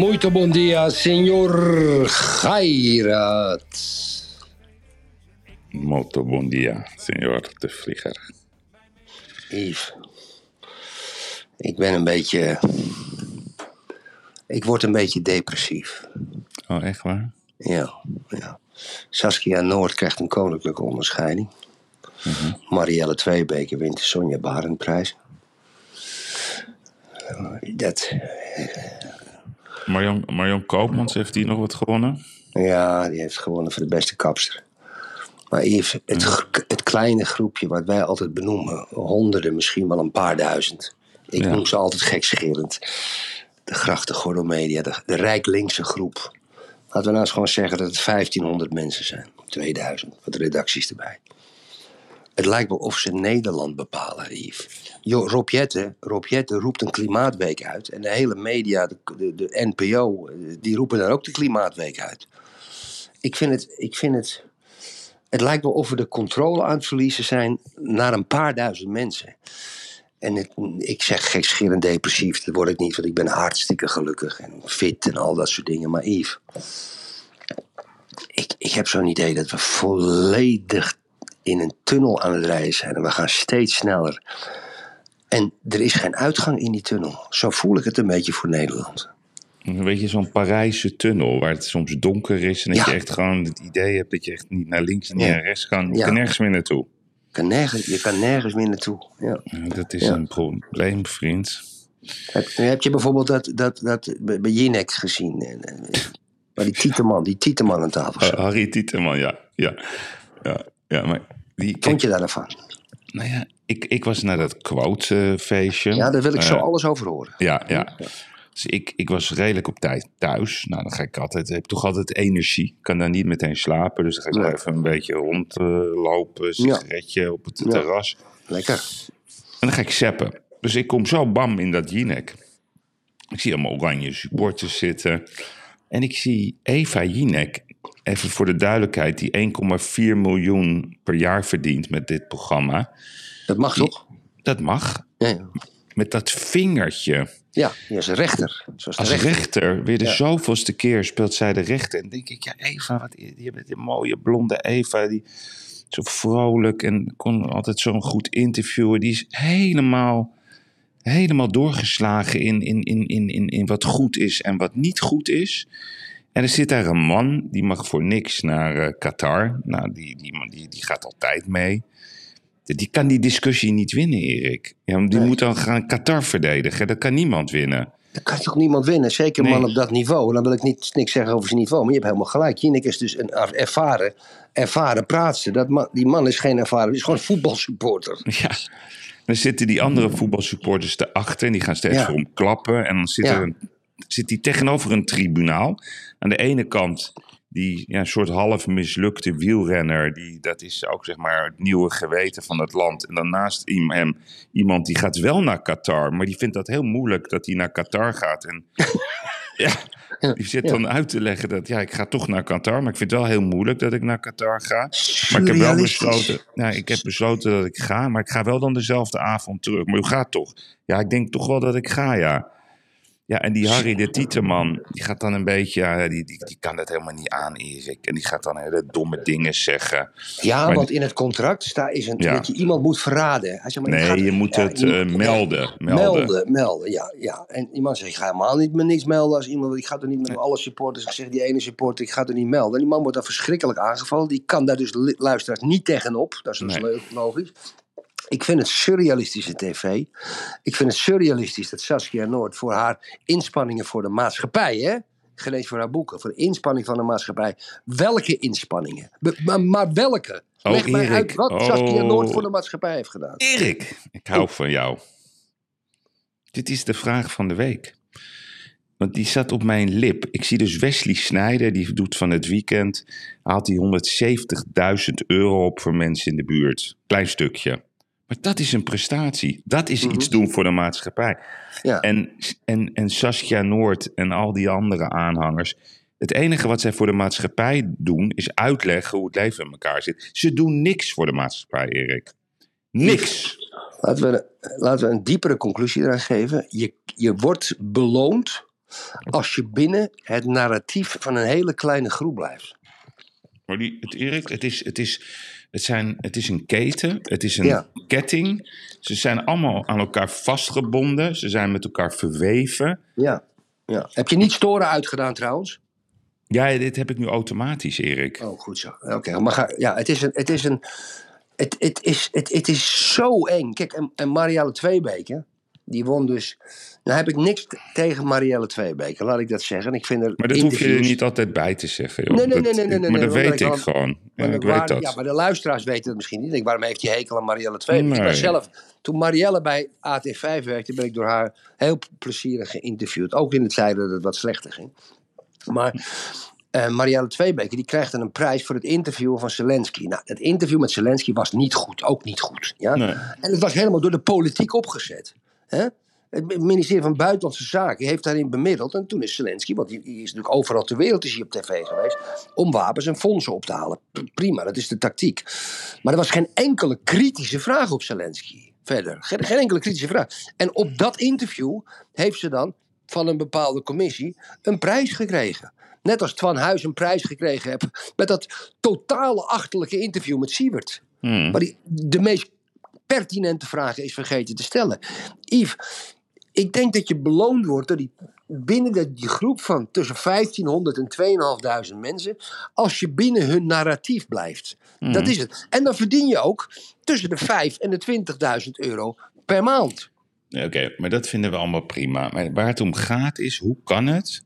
Muito bom dia, senhor Gairat. Molto bom dia, senhor de Vlieger. Yves, ik ben een beetje... Ik word een beetje depressief. Oh, echt waar? Ja, ja. Saskia Noord krijgt een koninklijke onderscheiding. Marielle Tweebeke wint de Sonja Barendprijs. Dat, Marion, Marion Koopmans, heeft die nog wat gewonnen? ja, die heeft gewonnen voor de beste kapster. Maar Yves, het, g- het kleine groepje wat wij altijd benoemen, honderden, misschien wel een paar duizend. Ik Ja. noem ze altijd gekscherend. De grachtengordel media, de, de rijk linkse groep. Laten we nou eens gewoon zeggen dat het 1500 mensen zijn. 2000, met redacties erbij. Het lijkt wel of ze Nederland bepalen, Yves. Jo, Rob Jetten, roept een klimaatweek uit. En de hele media, de, de, de NPO, eh, die roepen dan ook de klimaatweek uit. Ik vind het, ik vind het... Het lijkt wel of we de controle aan het verliezen zijn naar een paar duizend mensen. En het- ik zeg gekscherend depressief, dat word ik niet, want ik ben hartstikke gelukkig en fit en al dat soort dingen. Maar Yves, ik, ik heb zo'n idee dat we volledig in een tunnel aan het rijden zijn. En we gaan steeds sneller. En er is geen uitgang in die tunnel. Zo voel ik het een beetje voor Nederland. Een beetje zo'n Parijse tunnel, waar het soms donker is en dat Ja. je echt gewoon het idee hebt dat je echt niet naar links en niet Ja. naar rechts kan. Je Ja. kan nergens meer naartoe. Je kan nergens, je kan nergens meer naartoe. Ja. Dat is een probleem, vriend. Heb, heb je bijvoorbeeld dat, dat, dat bij Jinek gezien? En, en, maar die Tieteman, die Tieteman aan tafel Uh, zat. Harry Tieteman, ja. Ja, ja, ja maar die, Vond je daar nou nou ja, ik, ik was naar dat quote-feestje. Ja, daar wil ik zo Eh, alles over horen. Ja, ja. Dus ik, ik was redelijk op tijd thuis. Nou, dan ga ik altijd, heb toch altijd energie. Ik kan dan niet meteen slapen. Dus dan ga ik Nee. even een beetje rondlopen. sigaretje op het Ja. terras. Lekker. En dan ga ik zappen. Dus ik kom zo bam in dat Jinek. Ik zie allemaal oranje supporters zitten. En ik zie Eva Jinek, even voor de duidelijkheid, die 1,4 miljoen per jaar verdient met dit programma. Dat mag toch? Dat mag. Ja, ja. Met dat vingertje. ja, die een rechter. Zoals Als rechter. rechter, weer de Ja. zoveelste keer speelt zij de rechter. En denk ik, ja, Eva, wat, je bent een mooie blonde Eva. Die zo vrolijk en kon altijd zo'n goed interviewen. Die is helemaal, helemaal doorgeslagen in, in, in, in, in, in wat goed is en wat niet goed is. En er zit daar een man, die mag voor niks naar eh, Qatar. Nou, die, die, die, die gaat altijd mee. Die kan die discussie niet winnen, Erik. Ja, die Nee. moet dan gaan Qatar verdedigen. Dat kan niemand winnen. Daar kan toch niemand winnen? Zeker een Nee. man op dat niveau. Dan wil ik niet, niks zeggen over zijn niveau. Maar je hebt helemaal gelijk. Jinek is dus een ervaren, ervaren praatster. Dat man, die man is geen ervaren. Die is gewoon een voetbalsupporter. Ja. Dan zitten die andere voetbalsupporters erachter en die gaan steeds Ja. voor hem klappen. En dan zit, Ja. er een, zit hij tegenover een tribunaal. Aan de ene kant die ja, soort half mislukte wielrenner. Die, dat is ook zeg maar het nieuwe geweten van het land. En dan naast iem- hem iemand die gaat wel naar Qatar. Maar die vindt dat heel moeilijk dat hij naar Qatar gaat. En ja, die zit dan uit te leggen dat ja, ik ga toch naar Qatar. Maar ik vind het wel heel moeilijk dat ik naar Qatar ga. Maar ik heb wel besloten, nou, ik heb besloten dat ik ga, maar ik ga wel dan dezelfde avond terug. Maar u gaat toch? Ja, ik denk toch wel dat ik ga, ja. Ja, en die Harry de Tieteman, die gaat dan een beetje, ja, die, die, die kan dat helemaal niet aan, Erik. En die gaat dan hele domme dingen zeggen. Ja, Maar- want in het contract staat is een, Ja. dat je iemand moet verraden. Hij zegt, maar Nee, gaat- je moet ja, het eh, melden, melden. Melden, melden, ja, ja. En iemand zegt, ik ga helemaal niet met niks melden als iemand, ik ga er niet met alle supporters. Ik zeg, die ene supporter, ik ga er niet melden. En die man wordt dan verschrikkelijk aangevallen. Die kan daar dus luisteraars niet tegenop. Dat is dus Nee. leuk, logisch. Ik vind het surrealistische tv. Ik vind het surrealistisch dat Saskia Noord voor haar inspanningen voor de maatschappij, hè? Geen eens voor haar boeken, voor de inspanning van de maatschappij. Welke inspanningen? Be- maar, maar welke? Oh, Leg mij Erik. uit wat Saskia Oh. Noord voor de maatschappij heeft gedaan. Erik, ik hou van jou. Dit is de vraag van de week. Want die zat op mijn lip. Ik zie dus Wesley Snijder, die doet van het weekend... haalt hij 170.000 euro op voor mensen in de buurt. Klein stukje. Maar dat is een prestatie. Dat is iets doen voor de maatschappij. Ja. En, en, en Saskia Noord en al die andere aanhangers... Het enige wat zij voor de maatschappij doen, is uitleggen hoe het leven in elkaar zit. Ze doen niks voor de maatschappij, Erik. Niks. Laten we, laten we een diepere conclusie eraan geven. Je, je wordt beloond als je binnen het narratief van een hele kleine groep blijft. Maar die, het, Erik, het is, het, is, het, zijn, het is een keten, het is een Ja. ketting. Ze zijn allemaal aan elkaar vastgebonden. Ze zijn met elkaar verweven. Ja. ja. Heb je niet storen uitgedaan trouwens? Ja, dit heb ik nu automatisch, Erik. Oh, goed zo. Oké, maar ga, ja, het is een. Het is een het, het, is, het, het is zo eng. Kijk, en, en Marielle Tweebeke, die won dus. Nou heb ik niks tegen Marielle Tweebeke, laat ik dat zeggen. Ik vind er Maar dat hoef je er niet altijd bij te zeggen, joh. Nee, nee, nee, nee, nee, nee, maar dat nee, weet ik gewoon. Ja, Maar ik waar- weet dat. Ja, maar de luisteraars weten het misschien niet. Ik waarom heeft hij hekel aan Marielle Tweebeke? Zelf, toen Marielle bij AT5 werkte, ben ik door haar heel plezierig geïnterviewd. Ook in het tijden dat het wat slechter ging. Maar eh Marielle Tweebeke die krijgt dan een prijs voor het interviewen van Zelensky. Nou, het interview met Zelensky was niet goed. Ook niet goed. Ja? Nee. En het was helemaal door de politiek opgezet. Hè? Het ministerie van Buitenlandse Zaken heeft daarin bemiddeld. En toen is Zelensky, want die, is natuurlijk overal ter wereld is hij op tv geweest. om wapens en fondsen op te halen. Prima, dat is de tactiek. Maar er was geen enkele kritische vraag op Zelensky. Verder. Geen, geen enkele kritische vraag. En op dat interview heeft ze dan van een bepaalde commissie een prijs gekregen. Net als Twan Huis een prijs gekregen heeft met dat totale achterlijke interview met Siebert. Hmm. Maar die, de meest pertinente vragen is vergeten te stellen. Yves, ik denk dat je beloond wordt door die, binnen de, die groep van tussen 1500 en 2500 mensen. als je binnen hun narratief blijft. Dat is het. En dan verdien je ook tussen de 5 en de 20.000 euro per maand. Oké, maar dat vinden we allemaal prima. Maar waar het om gaat is, hoe kan het...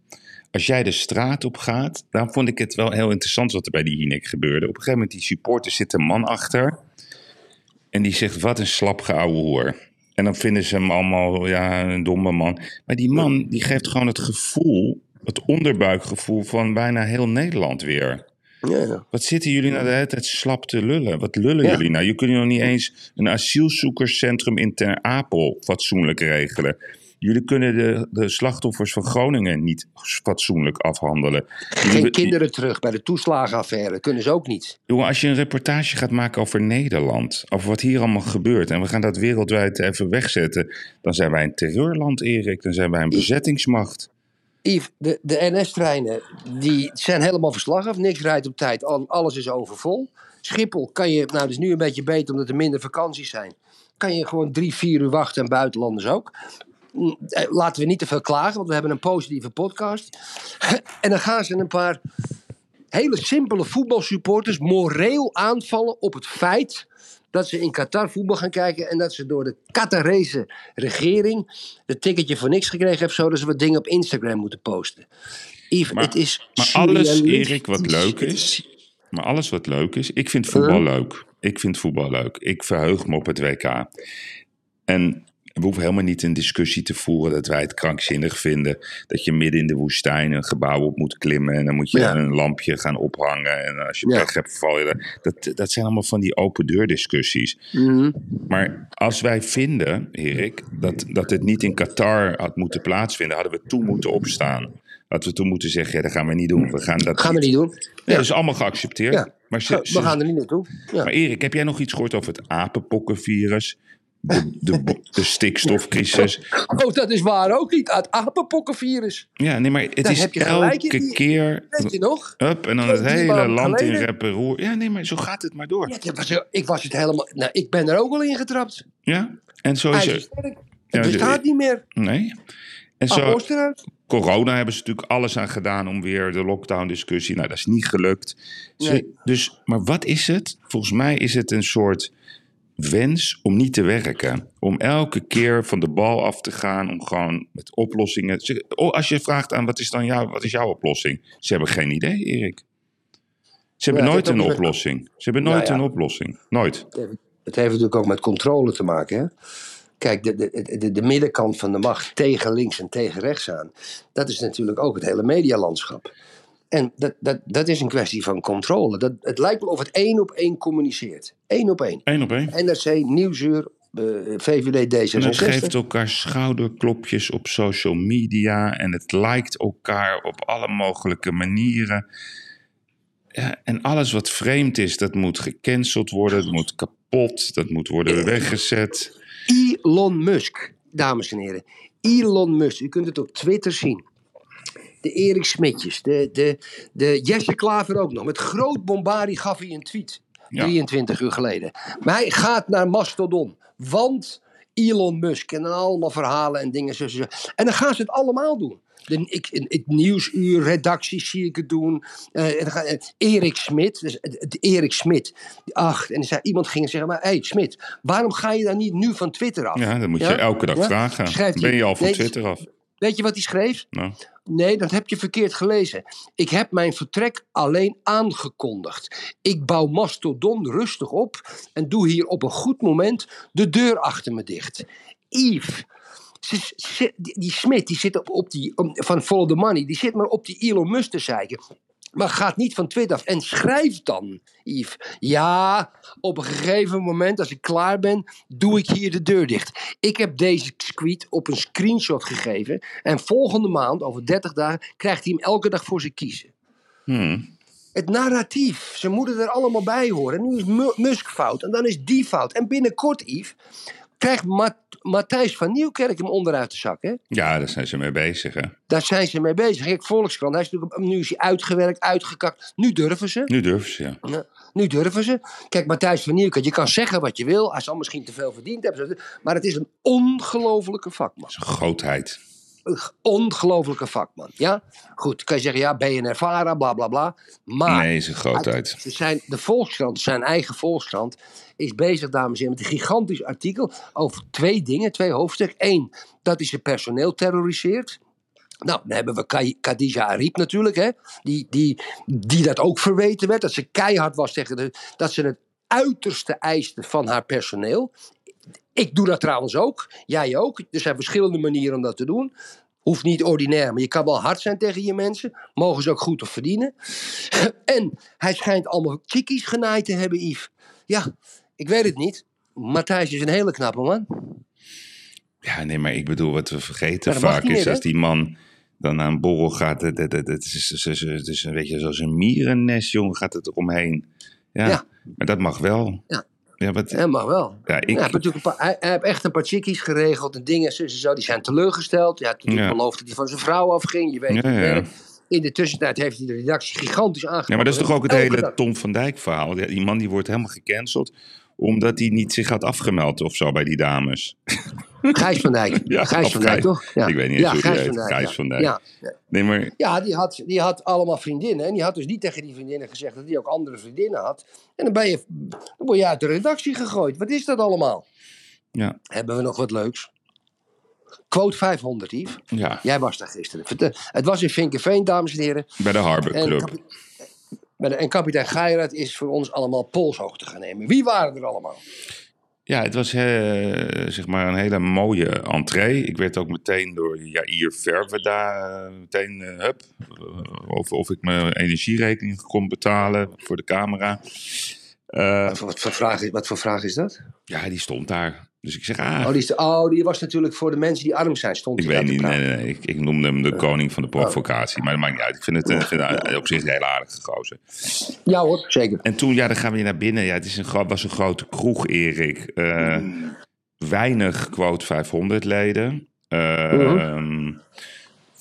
Als jij de straat op gaat, dan vond ik het wel heel interessant wat er bij die Hinek gebeurde. Op een gegeven moment, die supporter zit een man achter. En die zegt, wat een slapgeouwe hoer. En dan vinden ze hem allemaal, ja, een domme man. Maar die man, die geeft gewoon het gevoel, het onderbuikgevoel van bijna heel Nederland weer. Ja, ja. Wat zitten jullie nou de hele tijd slap te lullen? Wat lullen Ja. jullie nou? Je kunt nog niet eens een asielzoekerscentrum in Ter Apel fatsoenlijk regelen. Jullie kunnen de, de slachtoffers van Groningen niet fatsoenlijk afhandelen. Geen kinderen terug bij de toeslagenaffaire. Kunnen ze ook niet. Jongen, als je een reportage gaat maken over Nederland, over wat hier allemaal gebeurt, en we gaan dat wereldwijd even wegzetten, dan zijn wij een terreurland, Erik. Dan zijn wij een bezettingsmacht. Yves, de, de NS-treinen die zijn helemaal verslagen. Niks rijdt op tijd. Al- Alles is overvol. Schiphol kan je, nou dat is nu een beetje beter omdat er minder vakanties zijn. Kan je gewoon drie, vier uur wachten en buitenlanders ook. Eh, Laten we niet te veel klagen, want we hebben een positieve podcast. En dan gaan ze een paar hele simpele voetbalsupporters moreel aanvallen op het feit dat ze in Qatar voetbal gaan kijken en dat ze door de Qatarese regering het ticketje voor niks gekregen hebben, zodat ze wat dingen op Instagram moeten posten. Yves, Maar- het is maar alles. Erik, wat leuk is, Maar alles wat leuk is, ik vind voetbal leuk. Ik vind voetbal leuk. Ik verheug me op het WK. En we hoeven helemaal niet een discussie te voeren dat wij het krankzinnig vinden. Dat je midden in de woestijn een gebouw op moet klimmen. En dan moet je Ja. een lampje gaan ophangen. En als je Ja. pech hebt, val je. Dat, dat zijn allemaal van die open deur discussies. Mhm. Maar als wij vinden, Erik, dat, dat het niet in Qatar had moeten plaatsvinden, hadden we toen moeten opstaan. Hadden we toen moeten zeggen, ja, dat gaan we niet doen. We gaan dat Gaan we niet doen. Ja, dat is allemaal geaccepteerd. Ja. Maar, ze, We gaan er niet naartoe. Ja. maar Erik, heb jij nog iets gehoord over het apenpokkenvirus? De, de, de stikstofcrisis. Oh, dat is waar ook niet. Het apenpokkenvirus. Ja, nee, maar het Daar is heb je elke die- keer... Weet je nog? Up, en dan het hele land in rep en roer. Ja, nee, maar zo gaat het maar door. Ja, dat was, ik was het helemaal. Nou, ik ben er ook al in getrapt. Ja, en zo is het. Het bestaat niet meer. Nee. En zo, corona hebben ze natuurlijk alles aan gedaan om weer de lockdown-discussie. Nou, dat is niet gelukt. Ze- Nee. Dus, maar wat is het? Volgens mij is het een soort wens om niet te werken. Om elke keer van de bal af te gaan, om gewoon met oplossingen. Oh, Als je vraagt aan wat is dan jouw, wat is jouw oplossing? Ze hebben geen idee, Erik. Ze hebben Ja, nooit een oplossing. Ze hebben nooit Nou ja. een oplossing. Nooit. Het heeft natuurlijk ook met controle te maken. Hè? Kijk, de, de, de, de middenkant van de macht tegen links en tegen rechts aan. Dat is natuurlijk ook het hele medialandschap. En dat, dat, dat is een kwestie van controle. Dat, het lijkt wel of het één op één communiceert. Eén op één. Eén op één. NRC, Nieuwsuur, eh, VVD, En het D66. geeft elkaar schouderklopjes op social media. En het lijkt elkaar op alle mogelijke manieren. Ja, en alles wat vreemd is, dat moet gecanceld worden. Dat moet kapot. Dat moet worden weggezet. Elon Musk, dames en heren. Elon Musk, u kunt het op Twitter zien. De Erik Smitjes, de, de, de Jesse Klaver ook nog. Met groot bombardie gaf hij een tweet. Ja. 23 uur geleden. Maar hij gaat naar Mastodon. Want Elon Musk en dan allemaal verhalen en dingen. Zo, zo, zo. En dan gaan ze het allemaal doen. De, ik, in- het nieuwsuur, redacties zie ik het doen. Eh, en eh, Erik Smit, dus het Erik Smit. Ach, en zei, iemand ging zeggen, maar hé hey, Smit, waarom ga je dan niet nu van Twitter af? Ja, dat moet je elke dag Ja? vragen. Schrijft hij- Ben je al van Nee, Twitter af? Weet je wat hij schreef? Nou, Nee, dat heb je verkeerd gelezen. Ik heb mijn vertrek alleen aangekondigd. Ik bouw Mastodon rustig op en doe hier op een goed moment de deur achter me dicht. Yves, ze- die, Smit die zit op, op die, van Follow the Money, die zit maar op die Elon Musk te zeiken. Maar gaat niet van Twitter af. En schrijf dan, Yves. Ja, op een gegeven moment, als ik klaar ben, doe ik hier de deur dicht. Ik heb deze tweet op een screenshot gegeven. En volgende maand, over 30 dagen, krijgt hij hem elke dag voor zich kiezen. hmm. Het narratief, ze moeten er allemaal bij horen. En nu is Mu- Musk fout en dan is die fout. En binnenkort, Yves, krijgt Ma- Matthijs van Nieuwkerk hem onderuit de zak. Hè? Ja, daar zijn ze mee bezig. Hè? Daar zijn ze mee bezig. Kijk, Volkskrant, hij is natuurlijk, nu is hij uitgewerkt, uitgekakt. Nu durven ze. Nu durven ze, ja. Ja, nu durven ze. Kijk, Matthijs van Nieuwkerk, je kan zeggen wat je wil. Hij zal misschien te veel verdiend hebben. Maar het is een ongelofelijke vakman. Zijn grootheid. Een ongelofelijke vakman. Ja? Goed, kan je zeggen, ja, BNR Vara, bla bla bla. Maar Nee, zijn grootheid. ze zijn, de Volkskrant, zijn eigen Volkskrant, is bezig, dames en heren, met een gigantisch artikel over twee dingen, twee hoofdstukken. Eén, dat hij zijn personeel terroriseert. Nou, dan hebben we Khadija Ariep natuurlijk, hè, die, die, die dat ook verweten werd. Dat ze keihard was tegen de, dat ze het uiterste eiste van haar personeel. Ik doe dat trouwens ook, jij ook. Er zijn verschillende manieren om dat te doen. Hoeft niet ordinair, maar je kan wel hard zijn tegen je mensen. Mogen ze ook goed op verdienen. En hij schijnt allemaal chickies genaaid te hebben, Yves. Ja, ik weet het niet. Matthijs is een hele knappe man. Ja, nee, maar ik bedoel, wat we vergeten vaak is meer, als die man dan naar een borrel gaat. Het, het, het, het is, het is, het is een beetje zoals een mierennest, jongen, gaat het eromheen. Ja, Ja. maar dat mag wel. Ja. Ja, wat, Ja, mag wel. ja, ik, Ja, hij, heeft natuurlijk een paar, hij, hij heeft echt een paar chickies geregeld en dingen. Zo. Die zijn teleurgesteld. Ja, toen Ja. beloofde dat hij van zijn vrouw afging. Je weet het. In de tussentijd heeft hij de redactie gigantisch aangepakt. Ja, maar dat is toch ook het hele. Tom van Dijk verhaal. Die man die wordt helemaal gecanceld omdat hij niet zich had afgemeld of zo bij die dames. Gijs van Dijk. Ja, Gijs of van Dijk, toch? Ja. Ik weet niet eens ja, hoe Gijs. Van Dijk. Ja. van Dijk. Ja. Nee, maar Ja, die had, die had allemaal vriendinnen. En die had dus niet tegen die vriendinnen gezegd dat hij ook andere vriendinnen had. En dan, ben je, dan word je uit de redactie gegooid. Wat is dat allemaal? ja, Hebben we nog wat leuks? Quote 500, Yves. ja, Jij was daar gisteren. Het was in Vinkenveen, dames en heren. bij de Harbor En, Club. En kapitein Geiraat is voor ons allemaal polshoogte gaan nemen. Wie waren er allemaal? Ja, het was eh, zeg maar een hele mooie entree. Ik werd ook meteen door Jair Verve daar eh, meteen, eh, hup, of, of ik mijn energierekening kon betalen voor de camera. Wat voor, wat, voor vraag is, wat voor vraag is dat? ja, die stond daar. Dus ik zeg, ah, Oh die, is oh, die was natuurlijk voor de mensen die arm zijn. Stond ik weet niet, nee, nee, nee. Ik, ik noemde hem de koning van de provocatie. Maar dat maakt niet uit. Ik vind het, eh, vind het op zich een hele aardige gozer. Ja hoor, zeker. En toen, ja, dan gaan we weer naar binnen. Ja, het is een, was een grote kroeg, Erik. Eh, weinig quote 500 leden. Eh,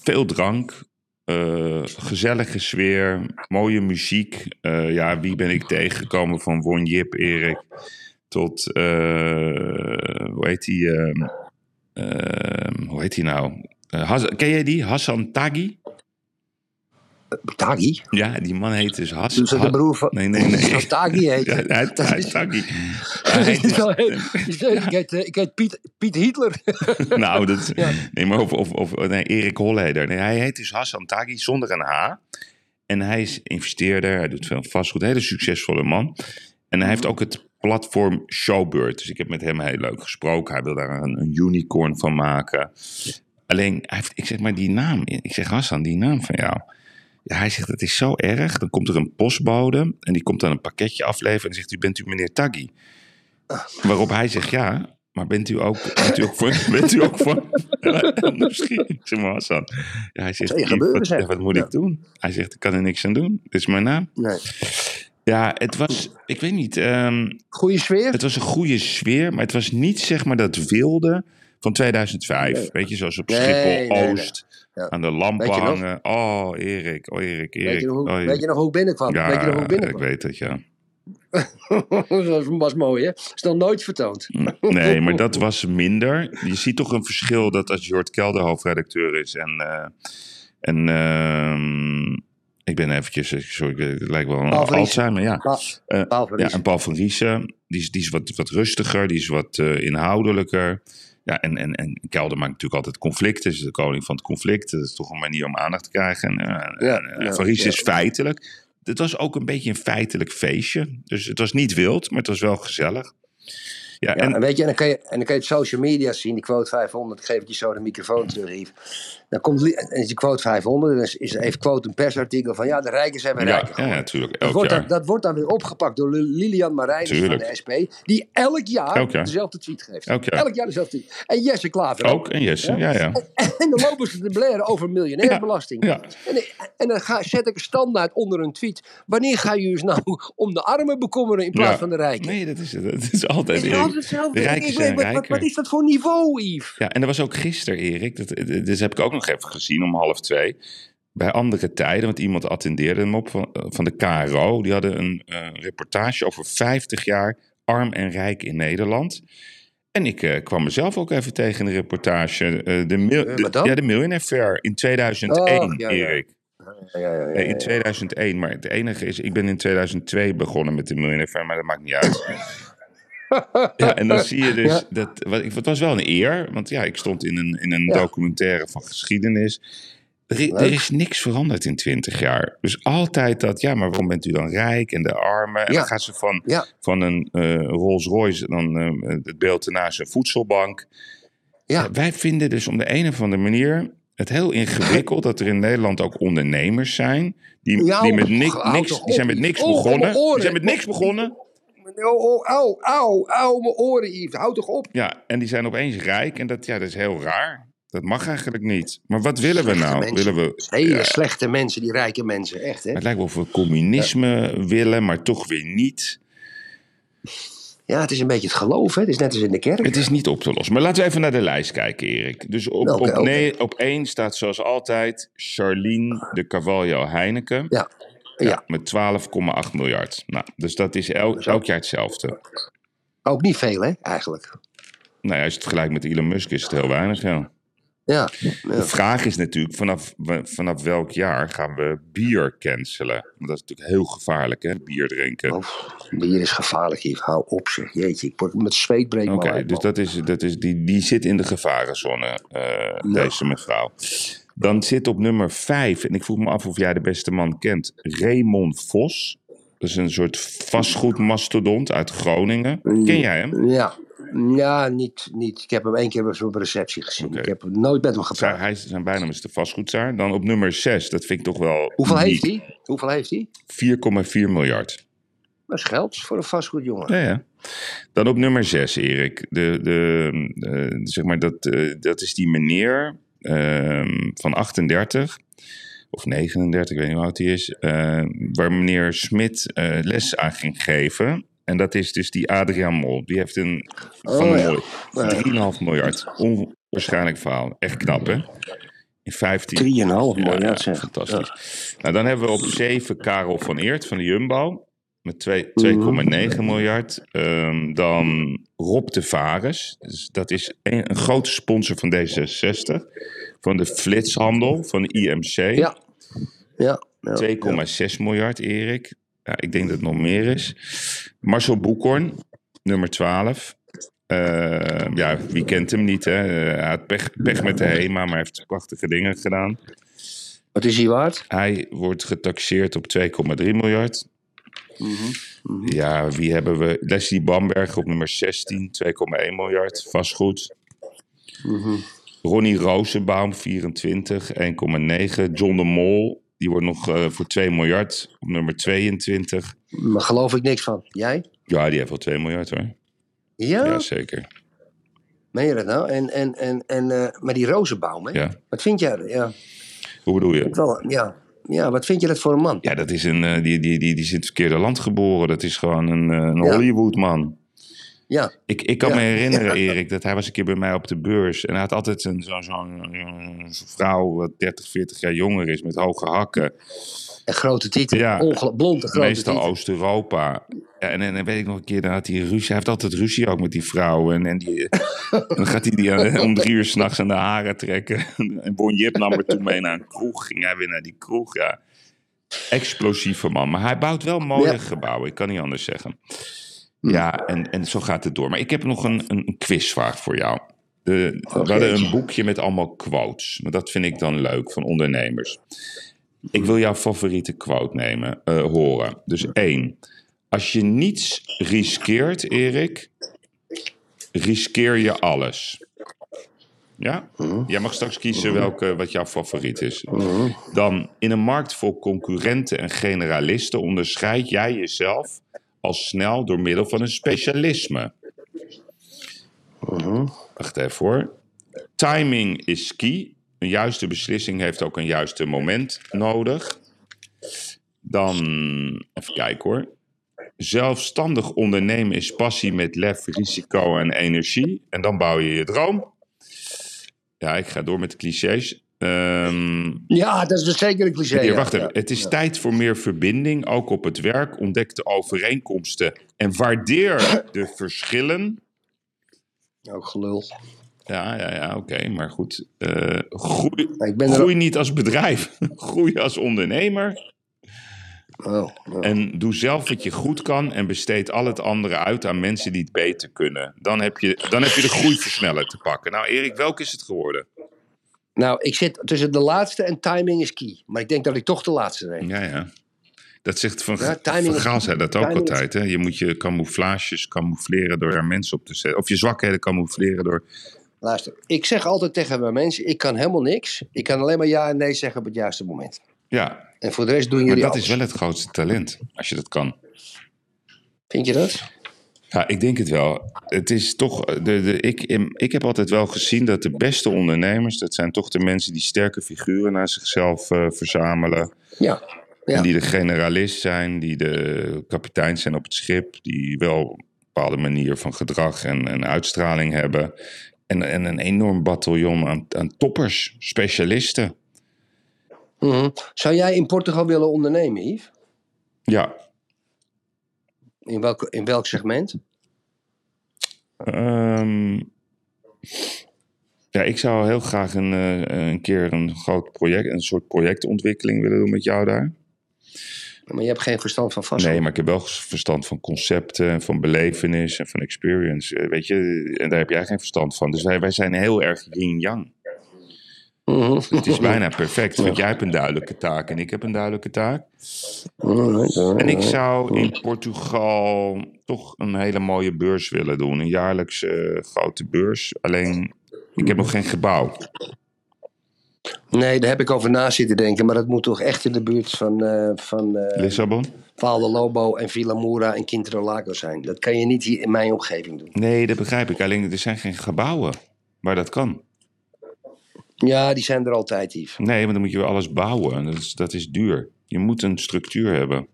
Veel drank. eh, gezellige sfeer. Mooie muziek. Eh, ja, wie ben ik tegengekomen van Won Jip, Erik. Tot, eh, hoe heet die? ehm, ehm, hoe heet die nou? Eh, ken jij die? Hassan Taghi? Tagi? Ja, die man heet dus Hassan. Dus de broer van... Nee, nee, nee. Tagi heet. Ja, hij, is- Taghi. Ik heet, eh, ik heet Piet, Piet Hitler. nou, dat, Ja. nee, maar of, of, of nee, Erik Holleder. Nee, hij heet dus Hassan Taghi zonder een H. En hij is investeerder, hij doet veel vastgoed, een hele succesvolle man. En hij heeft ook het platform Showbird. Dus ik heb met hem heel leuk gesproken. Hij wil daar een, een unicorn van maken. Alleen, hij heeft, ik zeg maar die naam. Ik zeg Hassan, die naam van jou. Ja, hij zegt, het is zo erg. Dan komt er een postbode en die komt dan een pakketje afleveren en zegt, u bent u meneer Taggi? Waarop hij zegt, ja, maar bent u ook, bent u ook voor... Bent u ook voor misschien, ik zeg maar Hassan. Ja, hij zegt, wat, moet Ja. ik doen? Hij zegt, ik kan er niks aan doen. Dit is mijn naam. Nee. Ja, het was, ik weet niet, ehm, Goeie sfeer? het was een goede sfeer, maar het was niet zeg maar dat wilde van 2005. Nee. Weet je, zoals op Schiphol nee, nee. Oost. Ja. Aan de lampen nog? hangen. Oh, Erik, oh Erik, Erik. weet, je nog, hoe- oh, Erik. weet je nog hoe ik binnenkwam? ja, weet je nog hoe ik ik binnenkwam? weet het, ja. dat was mooi, hè? Is nog nooit vertoond. Nee, maar dat was minder. Je ziet toch een verschil dat als Jort Kelder hoofdredacteur is en... eh, en ehm, ik ben eventjes, sorry, het lijkt wel een. Alzheimer, ja. Eh, Paul Ja, en Paul van Riesen, die is, die is wat, wat rustiger, die is wat eh, inhoudelijker. Ja, en, en, en Kelder maakt natuurlijk altijd conflicten, is de koning van het conflict. Dat is toch een manier om aandacht te krijgen. En, eh, Ja, en, eh, ja, van Riesen is feitelijk. Het was ook een beetje een feitelijk feestje. Dus het was niet wild, maar het was wel gezellig. Ja, en, weet je, en dan, kan je, en dan kan je op social media zien, die quote 500, ik geef het je zo de microfoon terug, Yves. Dan komt, en die quote 500, en dan is, heeft quote een persartikel van, ja, de rijken zijn weer ja, rijker ja, natuurlijk. Dat Elk wordt, dan, dat wordt dan weer opgepakt door Li- Lilian Marijnis van de SP, die elk jaar, Elk jaar. dezelfde tweet geeft. Elk jaar. dezelfde tweet. En Jesse Klaver Ook, en Jesse, ja, ja. En dan lopen ze te blaren over miljonairsbelasting. Ja. En, en dan ga, zet ik een standaard onder een tweet. Wanneer ga je dus nou om de armen bekommeren in plaats van de rijken? Nee, dat is, dat is altijd... Het is altijd hetzelfde. De rijken Ik zijn wat, wat, rijker. wat is dat voor niveau, Yves? Ja, en dat was ook gisteren, Erik. Dat, dat dat heb ik ook nog even gezien om half twee. Bij andere tijden, want iemand attendeerde hem op van, van de KRO. Die hadden een eh, reportage over 50 jaar arm en rijk in Nederland. En ik eh, kwam mezelf ook even tegen in de reportage. eh, de, mil- Eh, de- ja, de Millionaire Fair in 2001, Oh, ja, ja. Erik. Ja, ja, ja, Nee, in 2001. Maar het enige is, ik ben in 2002 begonnen met de Millionaire Fair, maar dat maakt niet uit. Ja, en dan zie je dus dat. Het was wel een eer, want ja, ik stond in een, in een documentaire van geschiedenis. Er, er is niks veranderd in 20 jaar. Dus altijd dat, ja, maar waarom bent u dan rijk en de armen? En dan gaat ze van, van een eh, Rolls Royce, dan eh, het beeld ernaast een voedselbank. Ja. Wij vinden dus om de een of andere manier het heel ingewikkeld dat er in Nederland ook ondernemers zijn. Die, Ja, die, met niks, die zijn met niks begonnen. Die zijn met niks begonnen. Oh, oh, au, au, au, mijn oren, Yves. Houd toch op. Ja, en die zijn opeens rijk. En dat, ja, dat is heel raar. Dat mag eigenlijk niet. Maar wat willen we nou? mensen. Willen we, Hele Ja, slechte mensen, die rijke mensen. Echt, hè? het lijkt wel of we communisme willen, maar toch weer niet. Ja, het is een beetje het geloof, hè? Het is net als in de kerk. Het is niet op te lossen. Maar laten we even naar de lijst kijken, Erik. Dus op, op, nee, op één staat zoals altijd Charlene de Carvalho Heineken. Ja. Ja. Met 12,8 miljard. Nou, dus dat is elk, Zo. elk jaar hetzelfde. Ook niet veel, hè? Eigenlijk. Nou ja, als je het vergelijkt met Elon Musk is het heel weinig, ja. Ja. De vraag is natuurlijk, vanaf, vanaf welk jaar gaan we bier cancelen? Want dat is natuurlijk heel gevaarlijk, hè, bier drinken. Oké, Oh, bier is gevaarlijk, Yves. Hou op, zeg. Jeetje, ik word met zweet breek me uit, dus dat is, dat is, die, die zit in de gevarenzone, eh, deze mevrouw. Dan zit op nummer 5, en ik vroeg me af of jij de beste man kent, Raymond Vos. Dat is een soort vastgoedmastodont uit Groningen. Ken jij hem? Ja. Ja, niet, niet. Ik heb hem één keer op zo'n receptie gezien. Ik heb nooit met hem gepraat. hij, zijn bijnaam is de vastgoedzaar. Dan op nummer 6, dat vind ik toch wel Hoeveel uniek. heeft hij? Hoeveel heeft hij? 4,4 miljard. Dat is geld voor een vastgoedjongen. Ja, ja. Dan op nummer 6, Erik. De, de, eh, zeg maar dat, eh, dat is die meneer van 38 of 39, ik weet niet hoe oud hij is, eh, waar meneer Smit eh, les aan ging geven. En dat is dus die Adriaan Mol. Die heeft een van Oh, ja. mooi 3,5 miljard. Onwaarschijnlijk verhaal. Echt knap, hè? In 15 3,5 miljard, ja, fantastisch. Nou, dan hebben we op 7 Karel van Eert van de Jumbo. Met twee- Mhm. 2,9 miljard. Ehm, dan Rob de Vares. Dus dat is een, een grote sponsor van D66. Van de flitshandel van de IMC. Ja. Ja. ja. 2,6 miljard, Erik. Ja, ik denk dat het nog meer is. Marcel Boekhoorn, nummer 12. Eh, ja, wie kent hem niet, hè? Hij had pech, pech met de HEMA, maar hij heeft prachtige dingen gedaan. Wat is hij waard? Hij wordt getaxeerd op 2,3 miljard. Mhm. Ja, wie hebben we? Leslie Bamberg op nummer 16, 2,1 miljard, vastgoed. Ronnie Rosenbaum, 24, 1,9. John de Mol, die wordt nog eh, voor 2 miljard op nummer 22. Daar geloof ik niks van. Jij? Ja, die heeft wel 2 miljard hoor. Ja? Ja, zeker. Meen je dat nou? En, en, en, en, eh, maar die rozenbaum, hè? Ja. Wat vind jij? Ja, Hoe bedoel je? wel, ja. Ja, wat vind je dat voor een man? Ja, dat is een, eh, die, die, die, die is in het verkeerde land geboren. Dat is gewoon een, eh, een Ja. Hollywood-man. Ja, Ik, ik kan Ja. me herinneren, Erik, dat hij was een keer bij mij op de beurs. En hij had altijd een- zo'n zo'n eh, vrouw wat 30, 40 jaar jonger is met hoge hakken. en grote tieten. Ja. Blonde grote Meestal. Oost-Europa. Ja, en, en dan weet ik nog een keer, dan had hij ruzie. Hij heeft altijd ruzie ook met die vrouwen. En, en die, dan gaat hij die aan- om drie uur s'nachts aan de haren trekken. En Bon Jip nam er toen mee naar een kroeg. Ging hij weer naar die kroeg, ja. Explosieve man. Maar hij bouwt wel mooie Ja. gebouwen, ik kan niet anders zeggen. Ja, en, en zo gaat het door. Maar ik heb nog een, een quizvraag voor jou. De, we hadden een boekje met allemaal quotes. Maar dat vind ik dan leuk van ondernemers. Ik wil jouw favoriete quote nemen, eh, horen. Dus één. Als je niets riskeert, Erik, riskeer je alles. Ja? Jij mag straks kiezen welke, wat jouw favoriet is. Dan, in een markt vol concurrenten en generalisten onderscheid jij jezelf al snel door middel van een specialisme. Wacht even hoor. Timing is key. Een juiste beslissing heeft ook een juiste moment nodig. Dan, even kijken hoor. Zelfstandig ondernemen is passie met lef, risico en energie. En dan bouw je je droom. Ja, ik ga door met de clichés. Ehm, Ja, dat is dus zeker een cliché. ja. wacht even. Ja. Het is tijd voor meer verbinding, ook op het werk. Ontdek de overeenkomsten en waardeer de verschillen. Ook gelul. Ja, ja, ja, oké. Maar goed. eh, groei, niet als bedrijf. groei als ondernemer. Oh. En doe zelf wat je goed kan en besteed al het andere uit aan mensen die het beter kunnen. Dan heb je, dan heb je de groeiversneller te pakken. Nou, Erik, welke is het geworden? Nou, ik zit tussen de laatste en timing is key. Maar ik denk dat ik toch de laatste neem. Ja, ja. Dat zegt Van, Ja, van Gaal zei dat ook altijd. Hè? Je moet je camouflages camoufleren door er mensen op te zetten. Of je zwakheden camoufleren door... Luister, ik zeg altijd tegen mijn mensen, ik kan helemaal niks. Ik kan alleen maar ja en nee zeggen op het juiste moment. Ja, En voor de rest doen maar jullie dat alles. is wel het grootste talent. Als je dat kan. Vind je dat? Ja, ik denk het wel. Het is toch. De, de, ik, ik heb altijd wel gezien dat de beste ondernemers. dat zijn toch de mensen die sterke figuren naar zichzelf eh, verzamelen. Ja. ja. En die de generalist zijn, die de kapitein zijn op het schip. die wel een bepaalde manier van gedrag en, en uitstraling hebben. En, en een enorm bataljon aan, aan toppers, specialisten. Mhm. Zou jij in Portugal willen ondernemen, Yves? Ja, In welk, in welk segment? Ehm, ja, ik zou heel graag een, eh, een keer een groot project, een soort projectontwikkeling willen doen met jou daar. Maar je hebt geen verstand van vastgoed. Nee, maar ik heb wel verstand van concepten, en van belevenis en van experience. eh, Weet je, en daar heb jij geen verstand van. Dus wij, wij zijn heel erg yin-yang. Mhm. Het is bijna perfect, want jij hebt een duidelijke taak en ik heb een duidelijke taak. En ik zou in Portugal toch een hele mooie beurs willen doen. Een jaarlijks eh, grote beurs. Alleen, ik heb nog geen gebouw. Nee, daar heb ik over na zitten denken. Maar dat moet toch echt in de buurt van, eh van eh Lissabon? Val de Lobo en Villa Moura en Quintero Lago zijn. Dat kan je niet hier in mijn omgeving doen. Nee, dat begrijp ik. Alleen, er zijn geen gebouwen waar dat kan. Ja, die zijn er altijd, Yves. Nee, maar dan moet je weer alles bouwen. Dat is, dat is duur. Je moet een structuur hebben.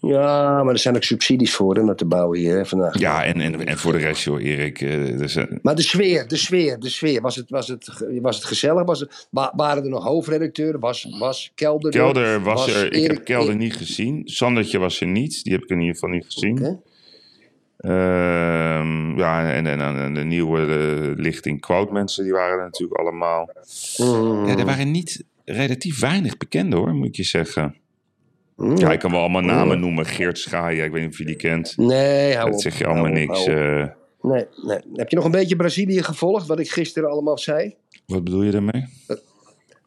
Ja, maar er zijn ook subsidies voor om dat te bouwen hier hè, vandaag. Ja, en, en, en voor de rest, joh, Erik. er zijn- Maar de sfeer, de sfeer, de sfeer. Was het, was het, was het gezellig? Was het, wa- waren er nog hoofdredacteuren? Was, was Kelder er? Kelder was, Was er. Ik heb Kelder niet gezien. Sandertje was er niet. Die heb ik in ieder geval niet gezien. Oké. Ehm, ja, en, en, en de nieuwe eh, lichting quote mensen, die waren er natuurlijk allemaal. Mm. Ja, er waren niet relatief weinig bekenden hoor, moet ik je zeggen. Mm. Ja, ik kan wel allemaal namen noemen. Geert Schaaien, ik weet niet of je die kent. Nee, hou op. Dat zeg je allemaal Hou niks. op. eh. Nee, nee. Heb je nog een beetje Brazilië gevolgd, wat ik gisteren allemaal zei? wat bedoel je daarmee?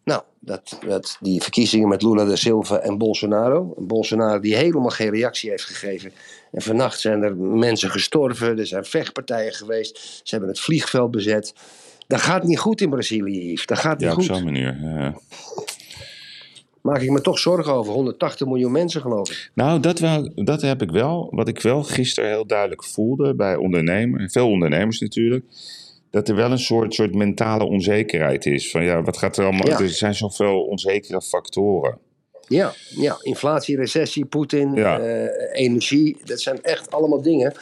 Nou, dat, dat, die verkiezingen met Lula da Silva en Bolsonaro. Bolsonaro die helemaal geen reactie heeft gegeven. En vannacht zijn er mensen gestorven, er zijn vechtpartijen geweest. Ze hebben het vliegveld bezet. Dat gaat niet goed in Brazilië, Yves. Dat gaat niet Ja, op goed. zo'n manier. ja. Maak ik me toch zorgen over. 180 miljoen mensen, geloof ik. Nou, dat, wel, dat heb ik wel. Wat ik wel gisteren heel duidelijk voelde bij ondernemers, veel ondernemers natuurlijk. Dat er wel een soort, soort mentale onzekerheid is. Van ja, wat gaat er allemaal. Ja. Er zijn zoveel onzekere factoren. Ja, ja. inflatie, recessie, Poetin, Ja. eh, energie. Dat zijn echt allemaal dingen.